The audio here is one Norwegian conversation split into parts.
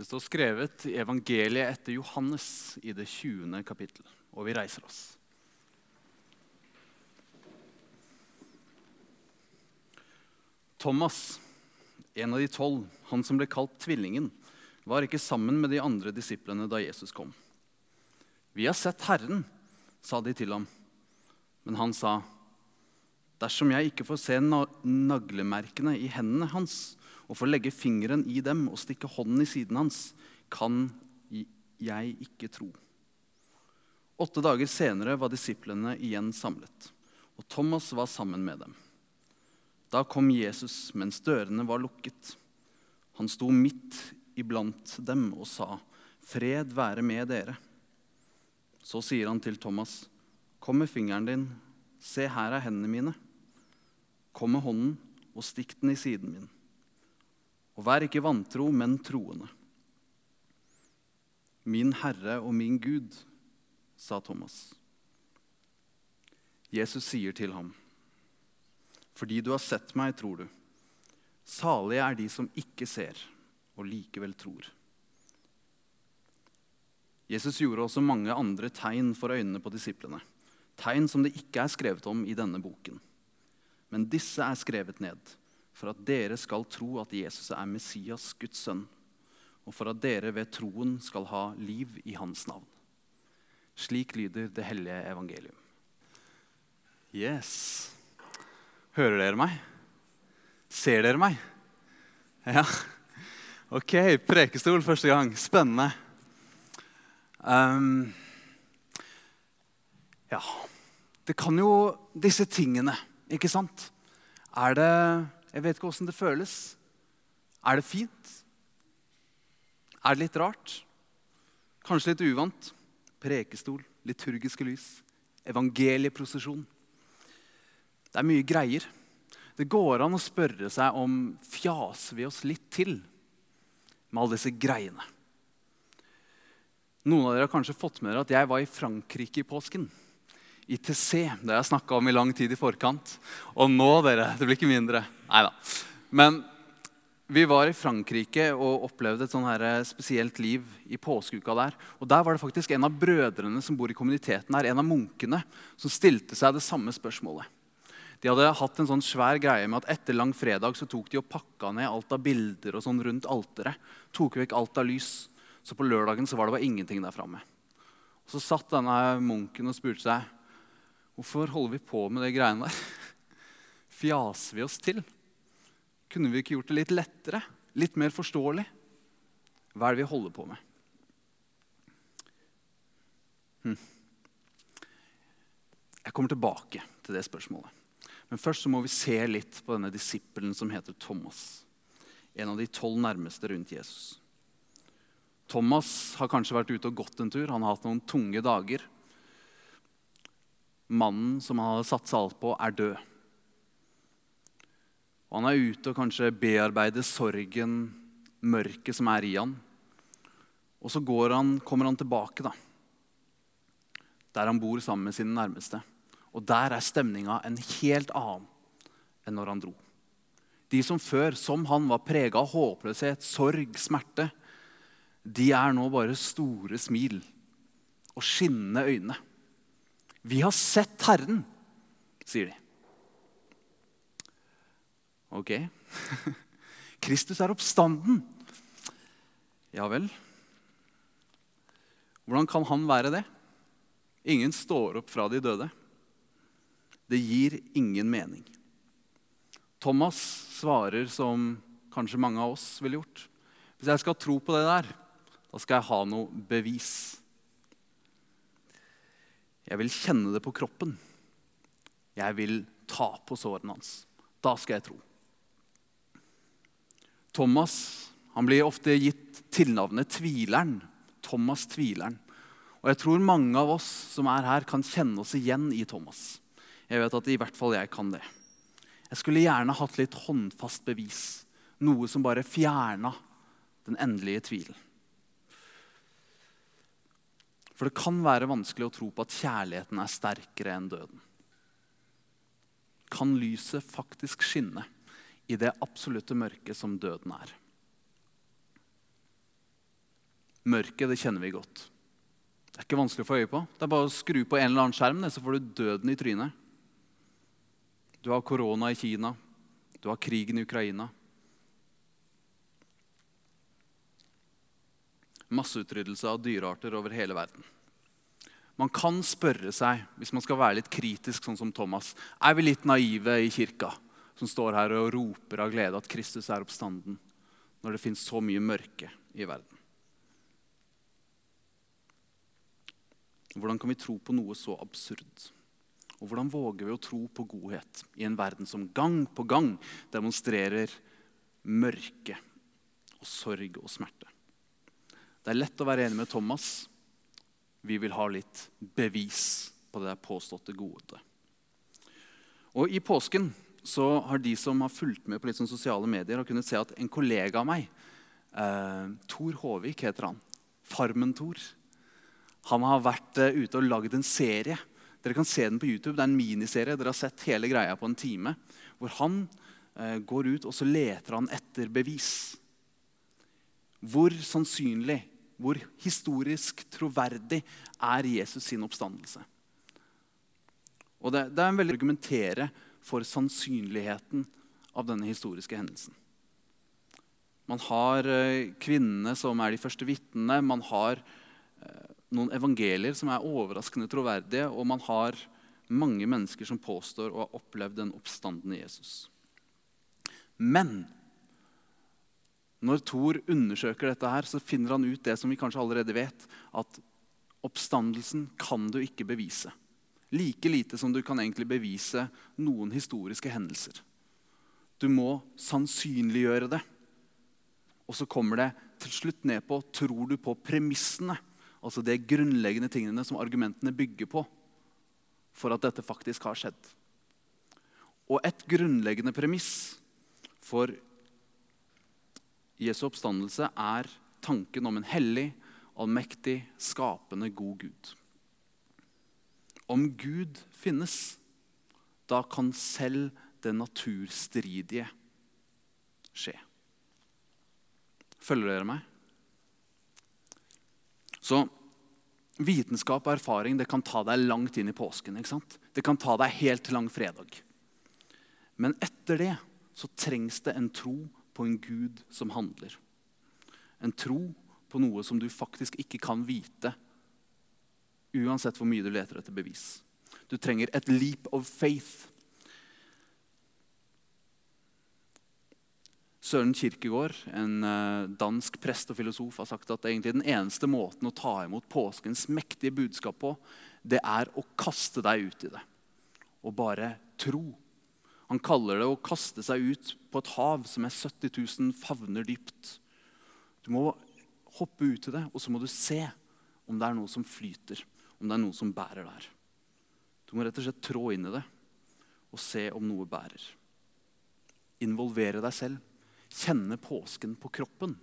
Det står skrevet i evangeliet etter Johannes i det 20. kapittel, og vi reiser oss. Thomas, en av de tolv, han som ble kalt Tvillingen, var ikke sammen med de andre disiplene da Jesus kom. Vi har sett Herren, sa de til ham. Men han sa, dersom jeg ikke får se naglemerkene i hendene hans og får legge fingeren i dem og stikke hånden i siden hans, kan jeg ikke tro. Åtte dager senere var disiplene igjen samlet, og Thomas var sammen med dem. Da kom Jesus mens dørene var lukket. Han sto midt iblant dem og sa, 'Fred være med dere.' Så sier han til Thomas, 'Kom med fingeren din. Se, her er hendene mine.' 'Kom med hånden og stikk den i siden min.' Og vær ikke vantro, men troende. Min Herre og min Gud, sa Thomas. Jesus sier til ham, fordi du har sett meg, tror du. Salige er de som ikke ser og likevel tror. Jesus gjorde også mange andre tegn for øynene på disiplene. Tegn som det ikke er skrevet om i denne boken. Men disse er skrevet ned for at dere skal tro at Jesus er Messias, Guds sønn, og for at dere ved troen skal ha liv i hans navn. Slik lyder det hellige evangelium. Yes. Hører dere meg? Ser dere meg? Ja. Ok, prekestol første gang. Spennende. Um, ja Det kan jo disse tingene, ikke sant? Er det jeg vet ikke åssen det føles. Er det fint? Er det litt rart? Kanskje litt uvant? Prekestol, liturgiske lys, evangelieprosesjon. Det er mye greier. Det går an å spørre seg om fjaser vi oss litt til med alle disse greiene. Noen av dere har kanskje fått med dere at jeg var i Frankrike i påsken. ITC. Det har jeg snakka om i lang tid i forkant. Og nå, dere, det blir ikke mindre. Nei da. Men vi var i Frankrike og opplevde et sånn her eh, spesielt liv i påskeuka der. Og Der var det faktisk en av brødrene som bor i kommuniteten her, en av munkene, som stilte seg det samme spørsmålet. De hadde hatt en sånn svær greie med at etter lang fredag så tok de og pakka ned alt av bilder og sånn rundt alteret. Tok vekk alt av lys. Så på lørdagen så var det bare ingenting der framme. Så satt denne munken og spurte seg Hvorfor holder vi på med de greiene der? Fjaser vi oss til? Kunne vi ikke gjort det litt lettere? Litt mer forståelig? Hva er det vi holder på med? Hm. Jeg kommer tilbake til det spørsmålet. Men først så må vi se litt på denne disippelen som heter Thomas. En av de tolv nærmeste rundt Jesus. Thomas har kanskje vært ute og gått en tur. Han har hatt noen tunge dager. Mannen som han hadde satsa alt på, er død. Og han er ute og kanskje bearbeider sorgen, mørket som er i han. Og så han, kommer han tilbake, da. Der han bor sammen med sine nærmeste. Og der er stemninga en helt annen enn når han dro. De som før, som han, var prega av håpløshet, sorg, smerte, de er nå bare store smil og skinnende øyne. 'Vi har sett Herren', sier de. Ok. Kristus er oppstanden. Ja vel. Hvordan kan han være det? Ingen står opp fra de døde. Det gir ingen mening. Thomas svarer som kanskje mange av oss ville gjort. Hvis jeg skal tro på det der, da skal jeg ha noe bevis. Jeg vil kjenne det på kroppen. Jeg vil ta på sårene hans. Da skal jeg tro. Thomas han blir ofte gitt tilnavnet Tvileren. Thomas Tvileren. Og jeg tror mange av oss som er her, kan kjenne oss igjen i Thomas. Jeg vet at i hvert fall jeg kan det. Jeg skulle gjerne hatt litt håndfast bevis. Noe som bare fjerna den endelige tvilen. For det kan være vanskelig å tro på at kjærligheten er sterkere enn døden. Kan lyset faktisk skinne i det absolutte mørket som døden er? Mørket, det kjenner vi godt. Det er ikke vanskelig å få øye på. Det er bare å skru på en eller annen skjerm, så får du døden i trynet. Du har korona i Kina. Du har krigen i Ukraina. Masseutryddelse av dyrearter over hele verden. Man kan spørre seg, hvis man skal være litt kritisk, sånn som Thomas, er vi litt naive i kirka, som står her og roper av glede at Kristus er oppstanden, når det fins så mye mørke i verden? Hvordan kan vi tro på noe så absurd? Og hvordan våger vi å tro på godhet i en verden som gang på gang demonstrerer mørke og sorg og smerte? Det er lett å være enig med Thomas. Vi vil ha litt bevis på det påståtte gode. Og I påsken så har de som har fulgt med på litt sånn sosiale medier, har kunnet se at en kollega av meg, eh, Tor Håvik heter han, Farmen-Tor, han har vært eh, ute og lagd en serie. Dere kan se den på YouTube. Det er en miniserie. Dere har sett hele greia på en time. Hvor han eh, går ut og så leter han etter bevis. Hvor sannsynlig hvor historisk troverdig er Jesus sin oppstandelse? Og det, det er en veldig argumentere for sannsynligheten av denne historiske hendelsen. Man har eh, kvinnene som er de første vitnene. Man har eh, noen evangelier som er overraskende troverdige. Og man har mange mennesker som påstår å ha opplevd den oppstandende Jesus. Men når Thor undersøker dette, her, så finner han ut det som vi kanskje allerede vet, at oppstandelsen kan du ikke bevise. Like lite som du kan egentlig bevise noen historiske hendelser. Du må sannsynliggjøre det. Og så kommer det til slutt ned på tror du på premissene. Altså de grunnleggende tingene som argumentene bygger på for at dette faktisk har skjedd. Og et grunnleggende premiss for Jesu oppstandelse er tanken om en hellig, allmektig, skapende, god Gud. Om Gud finnes, da kan selv det naturstridige skje. Følger dere meg? Så vitenskap og erfaring det kan ta deg langt inn i påsken. ikke sant? Det kan ta deg helt til langfredag. Men etter det så trengs det en tro på en Gud som handler. En tro på noe som du faktisk ikke kan vite, uansett hvor mye du leter etter bevis. Du trenger et leap of faith. Søren Kirkegård, en eh, dansk prest og filosof, har sagt at egentlig den eneste måten å ta imot påskens mektige budskap på, det er å kaste deg ut i det. Og bare tro han kaller det å kaste seg ut på et hav som er 70 000 favner dypt. Du må hoppe ut i det, og så må du se om det er noe som flyter, om det er noe som bærer der. Du må rett og slett trå inn i det og se om noe bærer. Involvere deg selv. Kjenne påsken på kroppen.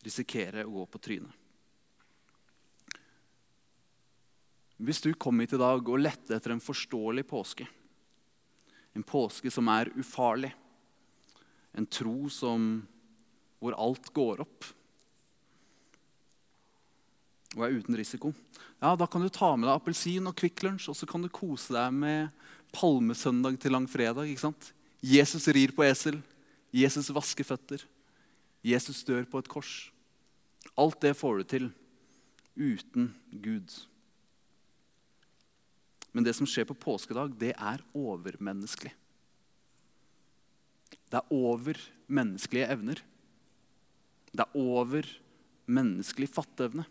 Risikere å gå på trynet. Hvis du kom hit i dag og lette etter en forståelig påske, en påske som er ufarlig. En tro som, hvor alt går opp og er uten risiko. Ja, Da kan du ta med deg appelsin og Kvikk Lunsj, og så kan du kose deg med palmesøndag til langfredag. ikke sant? Jesus rir på esel. Jesus vasker føtter. Jesus dør på et kors. Alt det får du til uten Gud. Men det som skjer på påskedag, det er overmenneskelig. Det er over menneskelige evner. Det er over menneskelig fatteevne.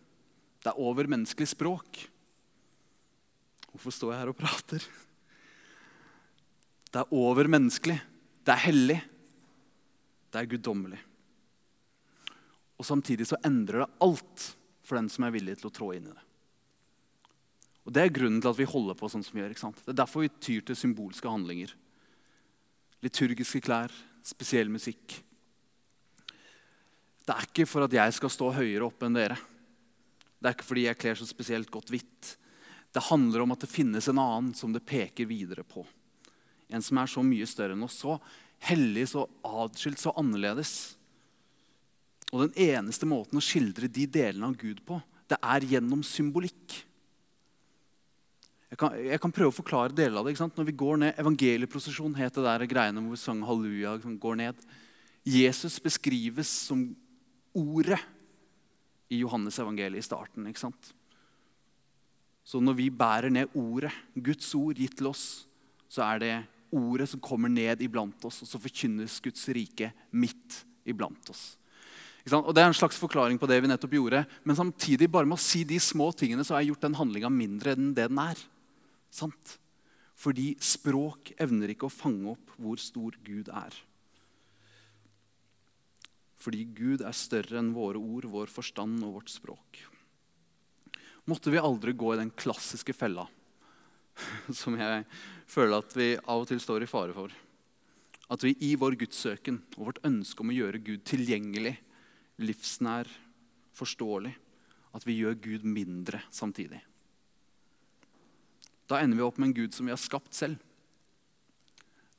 Det er over menneskelig språk. Hvorfor står jeg her og prater? Det er over menneskelig. Det er hellig. Det er guddommelig. Og samtidig så endrer det alt for den som er villig til å trå inn i det. Og Det er grunnen til at vi holder på sånn som vi gjør. ikke sant? Det er derfor vi tyr til symbolske handlinger. Liturgiske klær, spesiell musikk. Det er ikke for at jeg skal stå høyere oppe enn dere. Det er ikke fordi jeg kler så spesielt godt hvitt. Det handler om at det finnes en annen som det peker videre på. En som er så mye større enn oss. Så hellig, så adskilt, så annerledes. Og den eneste måten å skildre de delene av Gud på, det er gjennom symbolikk. Jeg kan, jeg kan prøve å forklare deler av det. ikke sant? Når vi går ned, Evangelieprosesjon het det der greiene hvor vi sang halleluja. som går ned. Jesus beskrives som ordet i Johannes evangeliet i starten. ikke sant? Så når vi bærer ned ordet, Guds ord gitt til oss, så er det ordet som kommer ned iblant oss, og så forkynnes Guds rike midt iblant oss. Og Det er en slags forklaring på det vi nettopp gjorde. Men samtidig, bare med å si de små tingene, så har jeg gjort den handlinga mindre enn det den er. Sant? Fordi språk evner ikke å fange opp hvor stor Gud er. Fordi Gud er større enn våre ord, vår forstand og vårt språk. Måtte vi aldri gå i den klassiske fella som jeg føler at vi av og til står i fare for. At vi i vår gudssøken og vårt ønske om å gjøre Gud tilgjengelig, livsnær, forståelig, at vi gjør Gud mindre samtidig. Da ender vi opp med en gud som vi har skapt selv.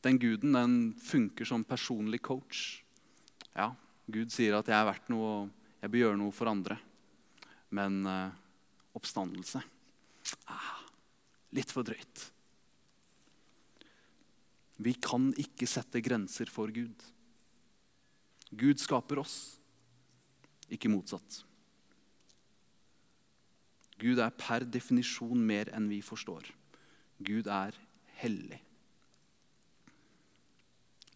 Den guden den funker som personlig coach. Ja, Gud sier at jeg er verdt noe, og jeg bør gjøre noe for andre. Men eh, oppstandelse ah, litt for drøyt. Vi kan ikke sette grenser for Gud. Gud skaper oss, ikke motsatt. Gud er per definisjon mer enn vi forstår. Gud er hellig.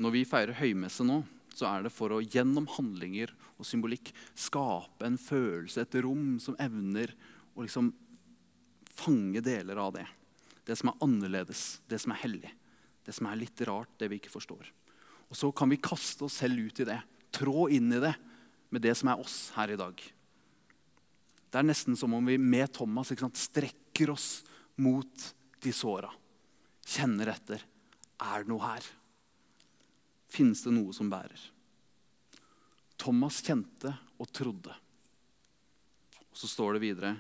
Når vi feirer høymesse nå, så er det for å gjennom handlinger og symbolikk skape en følelse, et rom, som evner å liksom fange deler av det. Det som er annerledes, det som er hellig, det som er litt rart, det vi ikke forstår. Og så kan vi kaste oss selv ut i det, trå inn i det med det som er oss her i dag. Det er nesten som om vi med Thomas sant, strekker oss mot de såra. Kjenner etter. Er det noe her? Finnes det noe som bærer? Thomas kjente og trodde. Og Så står det videre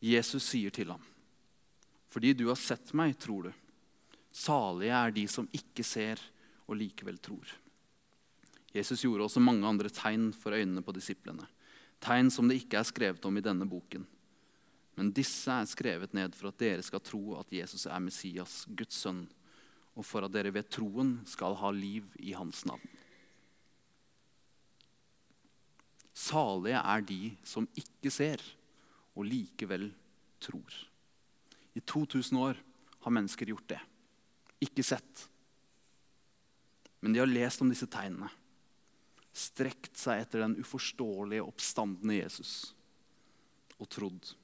Jesus sier til ham, fordi du har sett meg, tror du. Salige er de som ikke ser og likevel tror. Jesus gjorde også mange andre tegn for øynene på disiplene. Tegn som det ikke er skrevet om i denne boken. Men disse er skrevet ned for at dere skal tro at Jesus er Messias, Guds sønn, og for at dere ved troen skal ha liv i hans navn. Salige er de som ikke ser, og likevel tror. I 2000 år har mennesker gjort det. Ikke sett. Men de har lest om disse tegnene. Strekt seg etter den uforståelige oppstandende Jesus og trodd.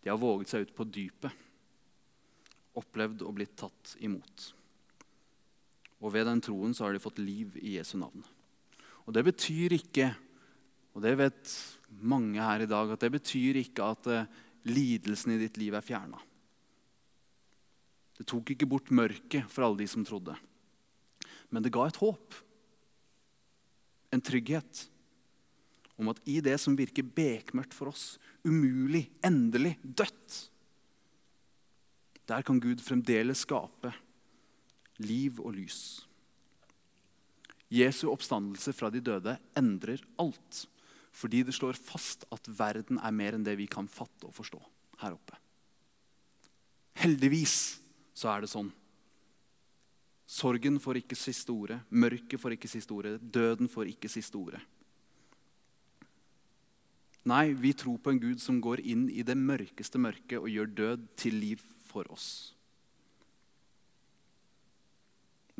De har våget seg ut på dypet, opplevd og blitt tatt imot. Og ved den troen så har de fått liv i Jesu navn. Og det betyr ikke, og det vet mange her i dag, at det betyr ikke at uh, lidelsen i ditt liv er fjerna. Det tok ikke bort mørket for alle de som trodde. Men det ga et håp, en trygghet, om at i det som virker bekmørkt for oss, umulig, endelig, dødt Der kan Gud fremdeles skape liv og lys. Jesu oppstandelse fra de døde endrer alt. Fordi det slår fast at verden er mer enn det vi kan fatte og forstå her oppe. Heldigvis så er det sånn. Sorgen får ikke siste ordet, mørket får ikke siste ordet, døden får ikke siste ordet. Nei, vi tror på en Gud som går inn i det mørkeste mørket og gjør død til liv for oss.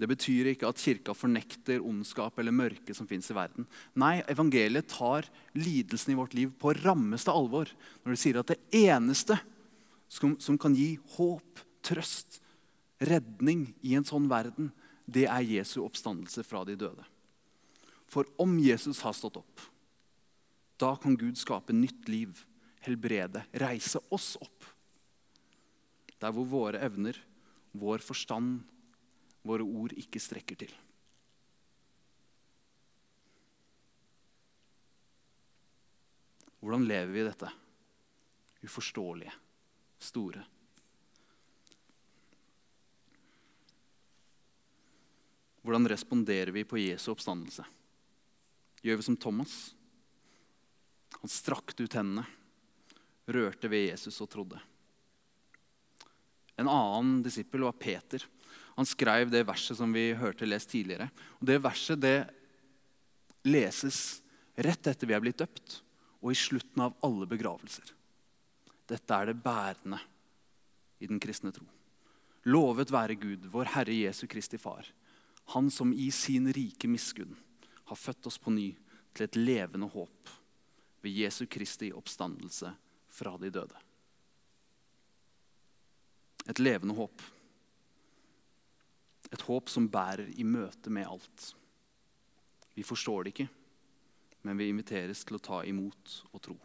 Det betyr ikke at kirka fornekter ondskap eller mørke som fins i verden. Nei, evangeliet tar lidelsen i vårt liv på rammeste alvor når det sier at det eneste som, som kan gi håp, trøst, redning i en sånn verden, det er Jesu oppstandelse fra de døde. For om Jesus har stått opp, da kan Gud skape nytt liv, helbrede, reise oss opp. Der hvor våre evner, vår forstand, våre ord ikke strekker til. Hvordan lever vi i dette uforståelige, store? Hvordan responderer vi på Jesu oppstandelse? Gjør vi som Thomas? Han strakte ut hendene, rørte ved Jesus og trodde. En annen disippel var Peter. Han skrev det verset som vi hørte lest tidligere. Og Det verset det leses rett etter vi er blitt døpt, og i slutten av alle begravelser. Dette er det bærende i den kristne tro. Lovet være Gud, vår Herre Jesu Kristi Far, Han som i sin rike miskunn har født oss på ny til et levende håp ved Jesu Kristi oppstandelse fra de døde. Et levende håp. Et håp som bærer i møte med alt. Vi forstår det ikke, men vi inviteres til å ta imot og tro.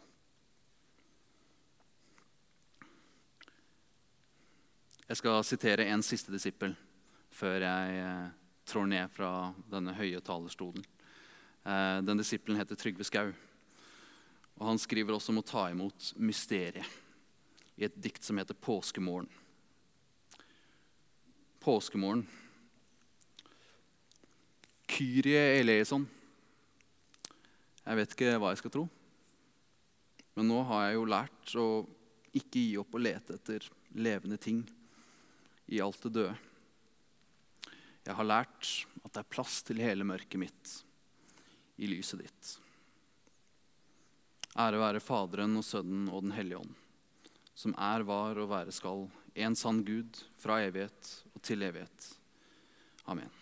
Jeg skal sitere en siste disippel før jeg eh, trår ned fra denne høye talerstolen. Eh, den disippelen heter Trygve Skau. Og Han skriver også om å ta imot mysteriet i et dikt som heter 'Påskemorgen'. Påskemorgen. Kyrie eleison. Jeg vet ikke hva jeg skal tro. Men nå har jeg jo lært å ikke gi opp å lete etter levende ting i alt det døde. Jeg har lært at det er plass til hele mørket mitt i lyset ditt. Ære være Faderen og Sønnen og Den hellige ånd, som er, var og være skal, en sann Gud fra evighet og til evighet. Amen.